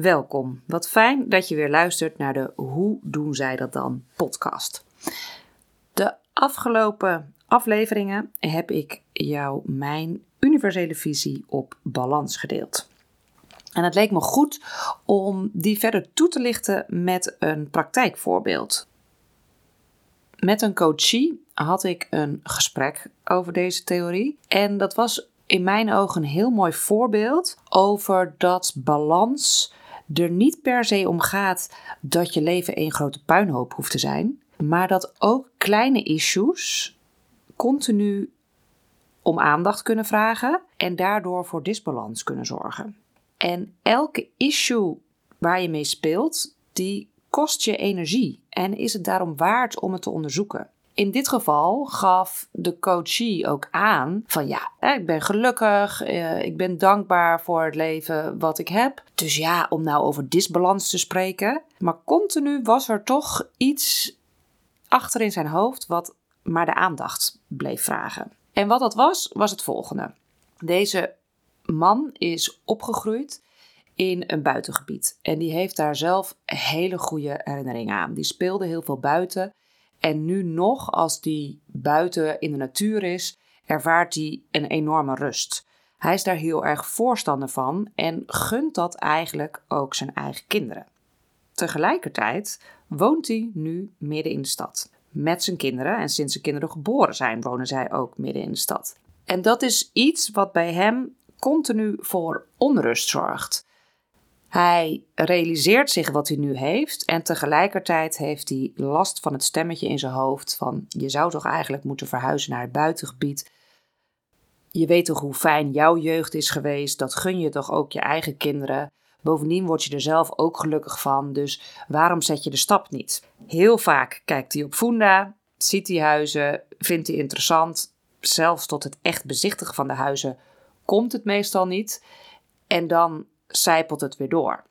Welkom. Wat fijn dat je weer luistert naar de Hoe doen zij dat dan podcast. De afgelopen afleveringen heb ik jou mijn universele visie op balans gedeeld. En het leek me goed om die verder toe te lichten met een praktijkvoorbeeld. Met een coachie had ik een gesprek over deze theorie. En dat was in mijn ogen een heel mooi voorbeeld over dat balans er niet per se om gaat dat je leven één grote puinhoop hoeft te zijn, maar dat ook kleine issues continu om aandacht kunnen vragen en daardoor voor disbalans kunnen zorgen. En elke issue waar je mee speelt, die kost je energie en is het daarom waard om het te onderzoeken. In dit geval gaf de coachie ook aan van ja, ik ben gelukkig, eh, ik ben dankbaar voor het leven wat ik heb. Dus ja, om nou over disbalans te spreken. Maar continu was er toch iets achter in zijn hoofd wat maar de aandacht bleef vragen. En wat dat was, was het volgende. Deze man is opgegroeid in een buitengebied. En die heeft daar zelf hele goede herinneringen aan. Die speelde heel veel buiten. En nu nog, als die buiten in de natuur is, ervaart hij een enorme rust. Hij is daar heel erg voorstander van en gunt dat eigenlijk ook zijn eigen kinderen. Tegelijkertijd woont hij nu midden in de stad met zijn kinderen en sinds zijn kinderen geboren zijn wonen zij ook midden in de stad. En dat is iets wat bij hem continu voor onrust zorgt. Hij realiseert zich wat hij nu heeft en tegelijkertijd heeft hij last van het stemmetje in zijn hoofd van je zou toch eigenlijk moeten verhuizen naar het buitengebied. Je weet toch hoe fijn jouw jeugd is geweest, dat gun je toch ook je eigen kinderen. Bovendien word je er zelf ook gelukkig van, dus waarom zet je de stap niet? Heel vaak kijkt hij op Funda, ziet hij huizen, vindt hij interessant. Zelfs tot het echt bezichtigen van de huizen komt het meestal niet. En dan zijpelt het weer door.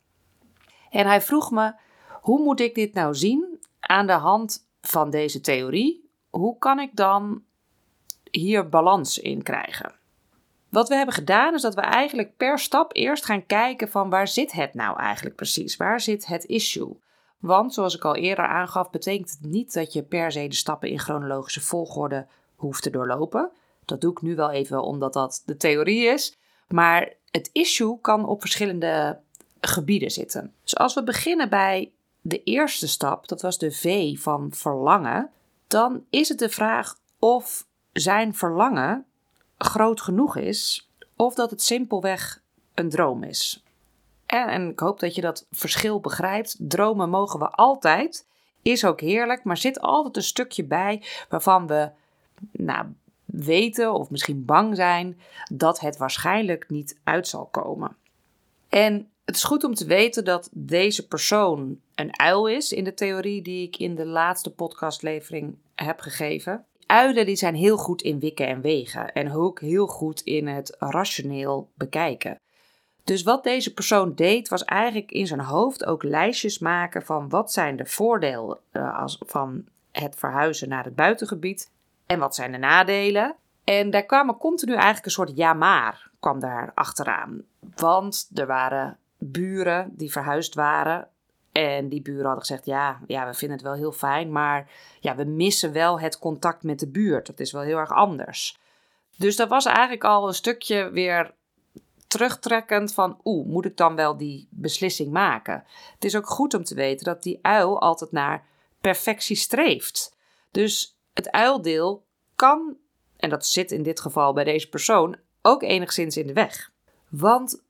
En hij vroeg me: hoe moet ik dit nou zien aan de hand van deze theorie? Hoe kan ik dan hier balans in krijgen? Wat we hebben gedaan is dat we eigenlijk per stap eerst gaan kijken van waar zit het nou eigenlijk precies? Waar zit het issue? Want zoals ik al eerder aangaf, betekent het niet dat je per se de stappen in chronologische volgorde hoeft te doorlopen. Dat doe ik nu wel even omdat dat de theorie is. Maar het issue kan op verschillende gebieden zitten. Dus als we beginnen bij de eerste stap, dat was de V van verlangen, dan is het de vraag of zijn verlangen groot genoeg is of dat het simpelweg een droom is. En, en, ik hoop dat je dat verschil begrijpt. Dromen mogen we altijd, is ook heerlijk, maar zit altijd een stukje bij waarvan we nou, weten of misschien bang zijn dat het waarschijnlijk niet uit zal komen. En het is goed om te weten dat deze persoon een uil is in de theorie die ik in de laatste podcastlevering heb gegeven. Uilen die zijn heel goed in wikken en wegen en ook heel goed in het rationeel bekijken. Dus wat deze persoon deed, was eigenlijk in zijn hoofd ook lijstjes maken van wat zijn de voordelen als, van het verhuizen naar het buitengebied en wat zijn de nadelen. En daar kwam continu eigenlijk een soort ja maar kwam daar achteraan. Want er waren buren die verhuisd waren en die buren hadden gezegd: ja, ja, we vinden het wel heel fijn, maar ja, we missen wel het contact met de buurt. Dat is wel heel erg anders. Dus dat was eigenlijk al een stukje weer terugtrekkend van: oeh, moet ik dan wel die beslissing maken? Het is ook goed om te weten dat die uil altijd naar perfectie streeft. Dus het uildeel kan, en dat zit in dit geval bij deze persoon, ook enigszins in de weg. Want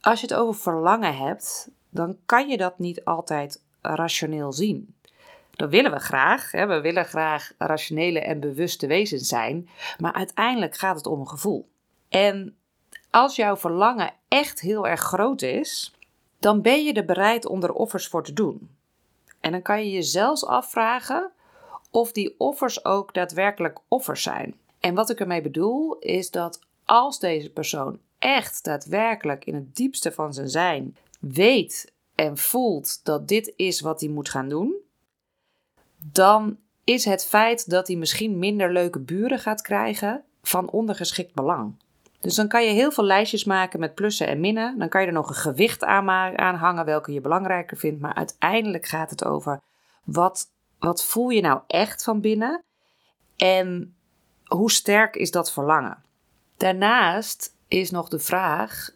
als je het over verlangen hebt, dan kan je dat niet altijd rationeel zien. Dat willen we graag. Hè? We willen graag rationele en bewuste wezens zijn. Maar uiteindelijk gaat het om een gevoel. En als jouw verlangen echt heel erg groot is, dan ben je er bereid om er offers voor te doen. En dan kan je je zelfs afvragen of die offers ook daadwerkelijk offers zijn. En wat ik ermee bedoel is dat als deze persoon echt daadwerkelijk in het diepste van zijn zijn weet en voelt dat dit is wat hij moet gaan doen, dan is het feit dat hij misschien minder leuke buren gaat krijgen van ondergeschikt belang. Dus dan kan je heel veel lijstjes maken met plussen en minnen. Dan kan je er nog een gewicht aan, aan hangen welke je belangrijker vindt. Maar uiteindelijk gaat het over wat, wat voel je nou echt van binnen en hoe sterk is dat verlangen. Daarnaast is nog de vraag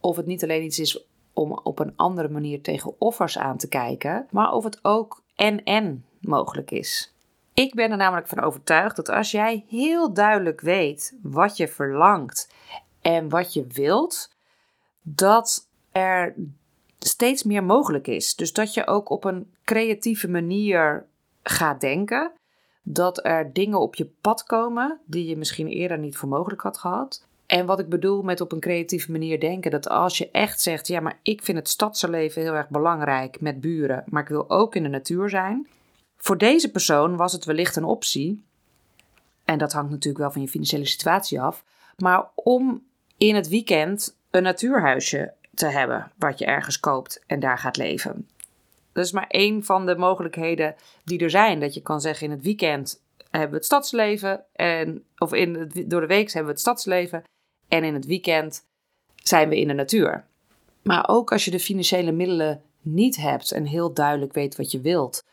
of het niet alleen iets is om op een andere manier tegen offers aan te kijken, maar of het ook en-en mogelijk is. Ik ben er namelijk van overtuigd dat als jij heel duidelijk weet wat je verlangt en wat je wilt, dat er steeds meer mogelijk is. Dus dat je ook op een creatieve manier gaat denken. Dat er dingen op je pad komen die je misschien eerder niet voor mogelijk had gehad. En wat ik bedoel met op een creatieve manier denken, dat als je echt zegt, ja, maar ik vind het stadse leven heel erg belangrijk met buren, maar ik wil ook in de natuur zijn. Voor deze persoon was het wellicht een optie, en dat hangt natuurlijk wel van je financiële situatie af, maar om in het weekend een natuurhuisje te hebben wat je ergens koopt en daar gaat leven. Dat is maar één van de mogelijkheden die er zijn. Dat je kan zeggen in het weekend hebben we het stadsleven en of in het, door de week hebben we het stadsleven en in het weekend zijn we in de natuur. Maar ook als je de financiële middelen niet hebt en heel duidelijk weet wat je wilt,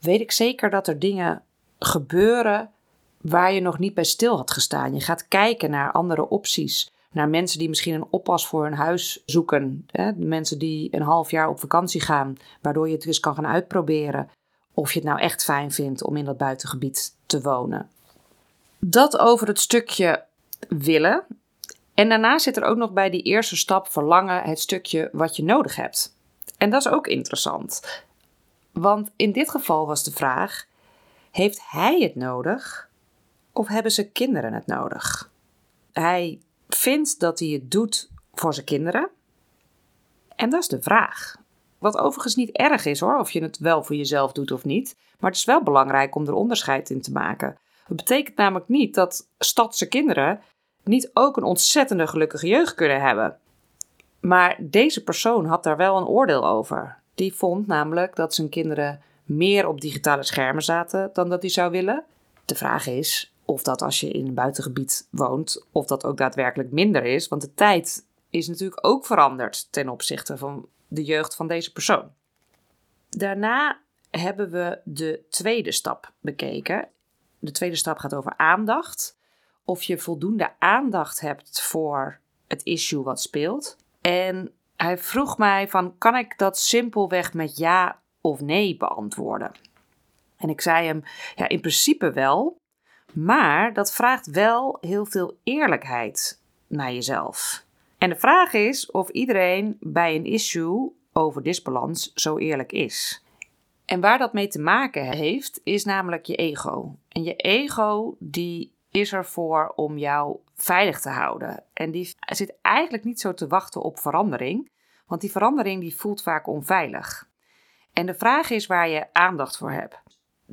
weet ik zeker dat er dingen gebeuren waar je nog niet bij stil had gestaan. Je gaat kijken naar andere opties. Naar mensen die misschien een oppas voor hun huis zoeken. Hè? Mensen die een half jaar op vakantie gaan, waardoor je het dus kan gaan uitproberen. Of je het nou echt fijn vindt om in dat buitengebied te wonen. Dat over het stukje willen. En daarna zit er ook nog bij die eerste stap verlangen het stukje wat je nodig hebt. En dat is ook interessant. Want in dit geval was de vraag: heeft hij het nodig of hebben ze kinderen het nodig? Hij vindt dat hij het doet voor zijn kinderen. En dat is de vraag. Wat overigens niet erg is hoor, of je het wel voor jezelf doet of niet. Maar het is wel belangrijk om er onderscheid in te maken. Dat betekent namelijk niet dat stadse kinderen niet ook een ontzettende gelukkige jeugd kunnen hebben. Maar deze persoon had daar wel een oordeel over. Die vond namelijk dat zijn kinderen meer op digitale schermen zaten dan dat hij zou willen. De vraag is of dat als je in een buitengebied woont, of dat ook daadwerkelijk minder is. Want de tijd is natuurlijk ook veranderd ten opzichte van de jeugd van deze persoon. Daarna hebben we de tweede stap bekeken. De tweede stap gaat over aandacht. Of je voldoende aandacht hebt voor het issue wat speelt. En hij vroeg mij van, kan ik dat simpelweg met ja of nee beantwoorden? En ik zei hem, ja, in principe wel, maar dat vraagt wel heel veel eerlijkheid naar jezelf. En de vraag is of iedereen bij een issue over disbalans zo eerlijk is. En waar dat mee te maken heeft, is namelijk je ego. En je ego die is ervoor om jou veilig te houden. En die zit eigenlijk niet zo te wachten op verandering, want die verandering die voelt vaak onveilig. En de vraag is waar je aandacht voor hebt.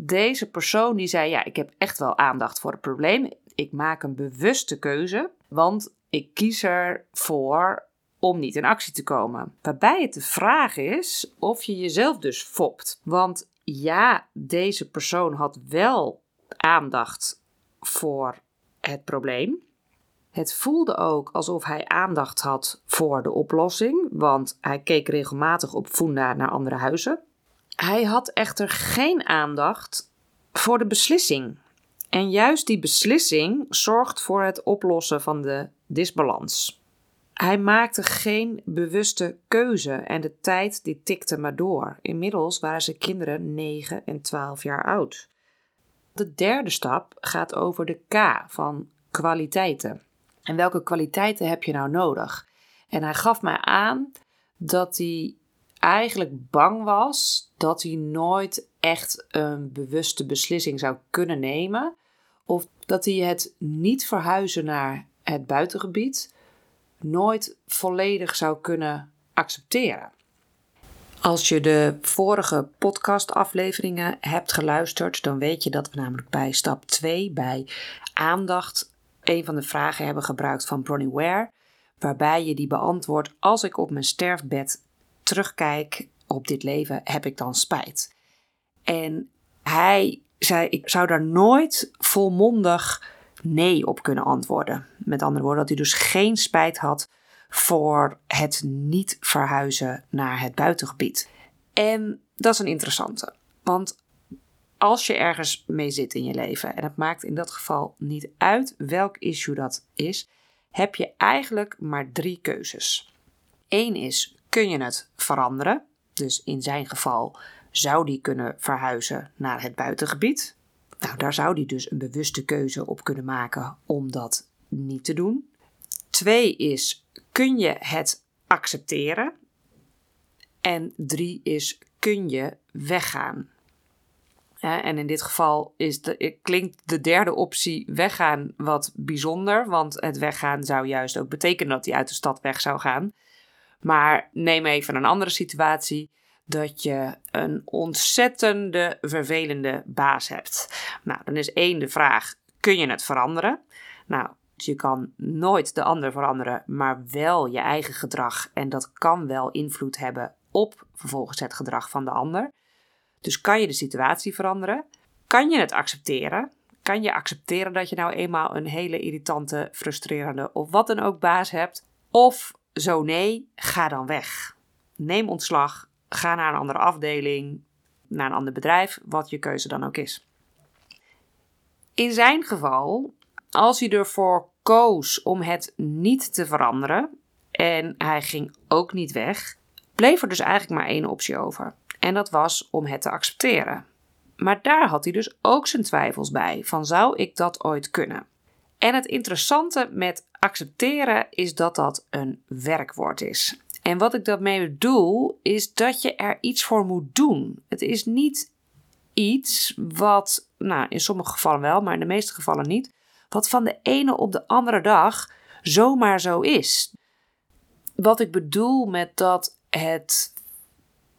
Deze persoon die zei: Ja, ik heb echt wel aandacht voor het probleem. Ik maak een bewuste keuze, want ik kies ervoor om niet in actie te komen. Waarbij het de vraag is of je jezelf dus fopt. Want ja, deze persoon had wel aandacht voor het probleem. Het voelde ook alsof hij aandacht had voor de oplossing, want hij keek regelmatig op Funda naar andere huizen. Hij had echter geen aandacht voor de beslissing. En juist die beslissing zorgt voor het oplossen van de disbalans. Hij maakte geen bewuste keuze en de tijd die tikte maar door. Inmiddels waren zijn kinderen 9 en 12 jaar oud. De derde stap gaat over de K van kwaliteiten. En welke kwaliteiten heb je nou nodig? En hij gaf mij aan dat hij eigenlijk bang was dat hij nooit echt een bewuste beslissing zou kunnen nemen. Of dat hij het niet verhuizen naar het buitengebied nooit volledig zou kunnen accepteren. Als je de vorige podcastafleveringen hebt geluisterd, dan weet je dat we namelijk bij stap 2, bij aandacht, een van de vragen hebben gebruikt van Bronnie Ware, waarbij je die beantwoordt als ik op mijn sterfbed terugkijk op dit leven, heb ik dan spijt. En hij zei, ik zou daar nooit volmondig nee op kunnen antwoorden. Met andere woorden, dat hij dus geen spijt had voor het niet verhuizen naar het buitengebied. En dat is een interessante, want als je ergens mee zit in je leven, en het maakt in dat geval niet uit welk issue dat is, heb je eigenlijk maar drie keuzes. Eén is, kun je het veranderen? Dus in zijn geval zou die kunnen verhuizen naar het buitengebied. Nou, daar zou die dus een bewuste keuze op kunnen maken om dat niet te doen. Twee is, kun je het accepteren? En drie is, kun je weggaan? en in dit geval is de, klinkt de derde optie weggaan wat bijzonder, want het weggaan zou juist ook betekenen dat hij uit de stad weg zou gaan. Maar neem even een andere situatie dat je een ontzettende vervelende baas hebt. Nou, dan is één de vraag: kun je het veranderen? Nou, je kan nooit de ander veranderen, maar wel je eigen gedrag. En dat kan wel invloed hebben op vervolgens het gedrag van de ander. Dus kan je de situatie veranderen? Kan je het accepteren? Kan je accepteren dat je nou eenmaal een hele irritante, frustrerende of wat dan ook baas hebt? Of zo nee, ga dan weg. Neem ontslag, ga naar een andere afdeling, naar een ander bedrijf, wat je keuze dan ook is. In zijn geval, als hij ervoor koos om het niet te veranderen en hij ging ook niet weg, bleef er dus eigenlijk maar één optie over. En dat was om het te accepteren. Maar daar had hij dus ook zijn twijfels bij: van zou ik dat ooit kunnen? En het interessante met accepteren is dat dat een werkwoord is. En wat ik daarmee bedoel, is dat je er iets voor moet doen. Het is niet iets wat, nou in sommige gevallen wel, maar in de meeste gevallen niet, wat van de ene op de andere dag zomaar zo is. Wat ik bedoel met dat het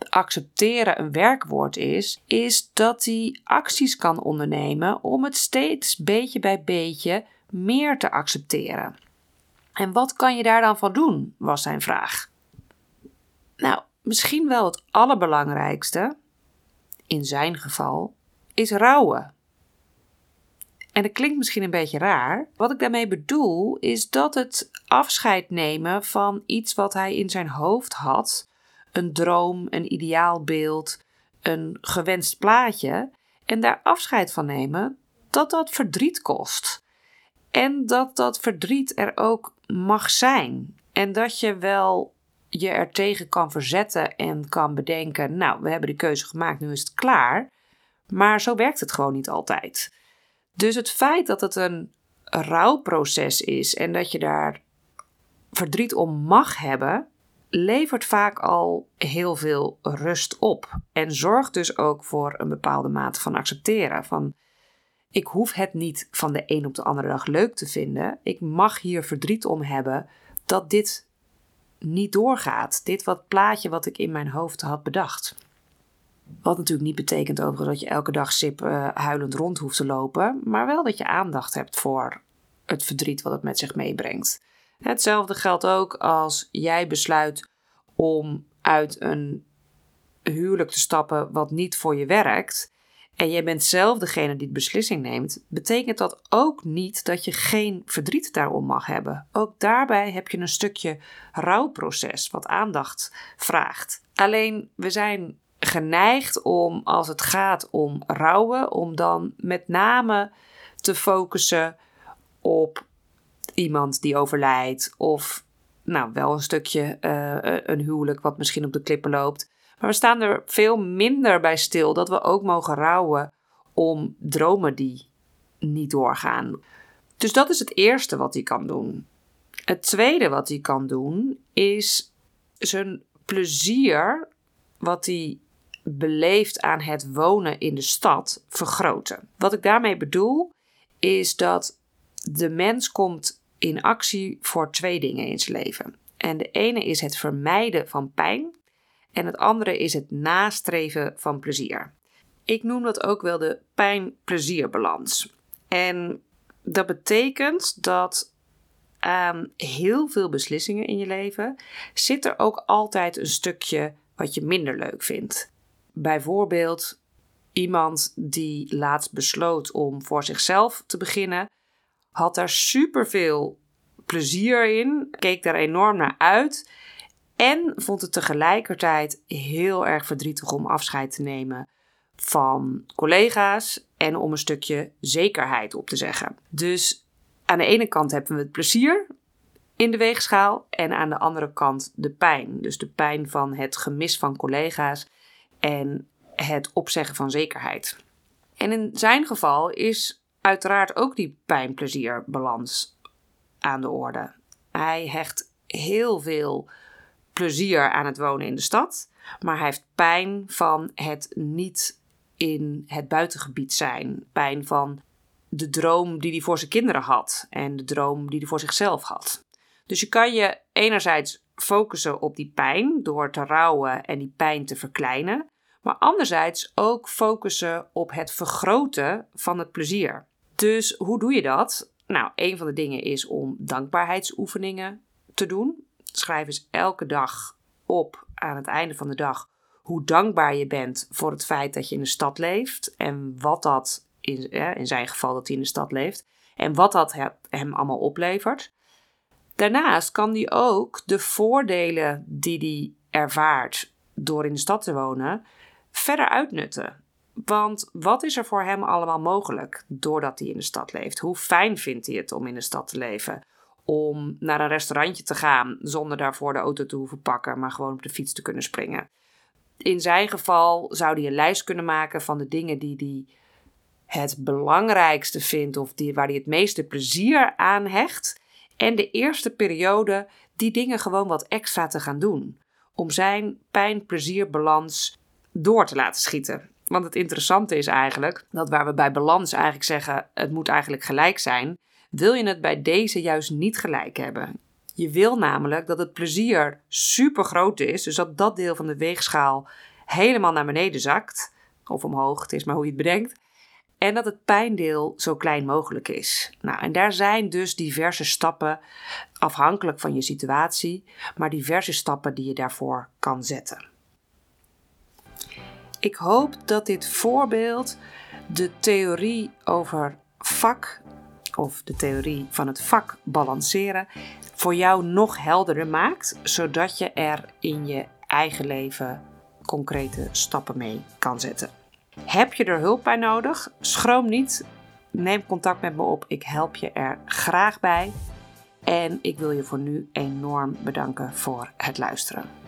accepteren een werkwoord is, is dat hij acties kan ondernemen om het steeds beetje bij beetje meer te accepteren. En wat kan je daar dan van doen? was zijn vraag. Nou, misschien wel het allerbelangrijkste, in zijn geval, is rouwen. En dat klinkt misschien een beetje raar. Wat ik daarmee bedoel is dat het afscheid nemen van iets wat hij in zijn hoofd had, een droom, een ideaalbeeld, een gewenst plaatje, en daar afscheid van nemen, dat dat verdriet kost. En dat dat verdriet er ook mag zijn. En dat je wel je er tegen kan verzetten en kan bedenken: Nou, we hebben de keuze gemaakt, nu is het klaar. Maar zo werkt het gewoon niet altijd. Dus het feit dat het een rouwproces is en dat je daar verdriet om mag hebben, levert vaak al heel veel rust op. En zorgt dus ook voor een bepaalde mate van accepteren. Van ik hoef het niet van de een op de andere dag leuk te vinden. Ik mag hier verdriet om hebben dat dit niet doorgaat. Dit wat plaatje wat ik in mijn hoofd had bedacht. Wat natuurlijk niet betekent overigens dat je elke dag sip uh, huilend rond hoeft te lopen, maar wel dat je aandacht hebt voor het verdriet wat het met zich meebrengt. Hetzelfde geldt ook als jij besluit om uit een huwelijk te stappen wat niet voor je werkt. En jij bent zelf degene die de beslissing neemt, betekent dat ook niet dat je geen verdriet daarom mag hebben. Ook daarbij heb je een stukje rouwproces wat aandacht vraagt. Alleen we zijn geneigd om, als het gaat om rouwen, om dan met name te focussen op iemand die overlijdt of nou wel een stukje uh, een huwelijk wat misschien op de klippen loopt. Maar we staan er veel minder bij stil dat we ook mogen rouwen om dromen die niet doorgaan. Dus dat is het eerste wat hij kan doen. Het tweede wat hij kan doen is zijn plezier wat hij beleeft aan het wonen in de stad vergroten. Wat ik daarmee bedoel is dat de mens komt in actie voor twee dingen in zijn leven. En de ene is het vermijden van pijn en het andere is het nastreven van plezier. Ik noem dat ook wel de pijn-plezierbalans. En dat betekent dat aan heel veel beslissingen in je leven zit er ook altijd een stukje wat je minder leuk vindt. Bijvoorbeeld iemand die laatst besloot om voor zichzelf te beginnen, had er superveel plezier in, keek daar enorm naar uit en vond het tegelijkertijd heel erg verdrietig om afscheid te nemen van collega's en om een stukje zekerheid op te zeggen. Dus aan de ene kant hebben we het plezier in de weegschaal en aan de andere kant de pijn. Dus de pijn van het gemis van collega's en het opzeggen van zekerheid. En in zijn geval is uiteraard ook die pijn-plezierbalans aan de orde. Hij hecht heel veel plezier aan het wonen in de stad, maar hij heeft pijn van het niet in het buitengebied zijn. Pijn van de droom die hij voor zijn kinderen had en de droom die hij voor zichzelf had. Dus je kan je enerzijds focussen op die pijn door te rouwen en die pijn te verkleinen, maar anderzijds ook focussen op het vergroten van het plezier. Dus hoe doe je dat? Nou, een van de dingen is om dankbaarheidsoefeningen te doen. Schrijf eens elke dag op aan het einde van de dag hoe dankbaar je bent voor het feit dat je in de stad leeft en wat dat, in, in zijn geval dat hij in de stad leeft, en wat dat hem allemaal oplevert. Daarnaast kan hij ook de voordelen die hij ervaart door in de stad te wonen verder uitnutten. Want wat is er voor hem allemaal mogelijk doordat hij in de stad leeft? Hoe fijn vindt hij het om in de stad te leven? Om naar een restaurantje te gaan zonder daarvoor de auto te hoeven pakken, maar gewoon op de fiets te kunnen springen. In zijn geval zou hij een lijst kunnen maken van de dingen die hij het belangrijkste vindt of die, waar hij het meeste plezier aan hecht. En de eerste periode die dingen gewoon wat extra te gaan doen. Om zijn pijn-plezierbalans door te laten schieten. Want het interessante is eigenlijk dat waar we bij balans eigenlijk zeggen het moet eigenlijk gelijk zijn, wil je het bij deze juist niet gelijk hebben. Je wil namelijk dat het plezier super groot is, dus dat dat deel van de weegschaal helemaal naar beneden zakt, of omhoog, het is maar hoe je het bedenkt. En dat het pijndeel zo klein mogelijk is. Nou, en daar zijn dus diverse stappen, afhankelijk van je situatie, maar diverse stappen die je daarvoor kan zetten. Ik hoop dat dit voorbeeld de theorie over vak of de theorie van het vak balanceren voor jou nog helderder maakt, zodat je er in je eigen leven concrete stappen mee kan zetten. Heb je er hulp bij nodig? Schroom niet. Neem contact met me op. Ik help je er graag bij. En ik wil je voor nu enorm bedanken voor het luisteren.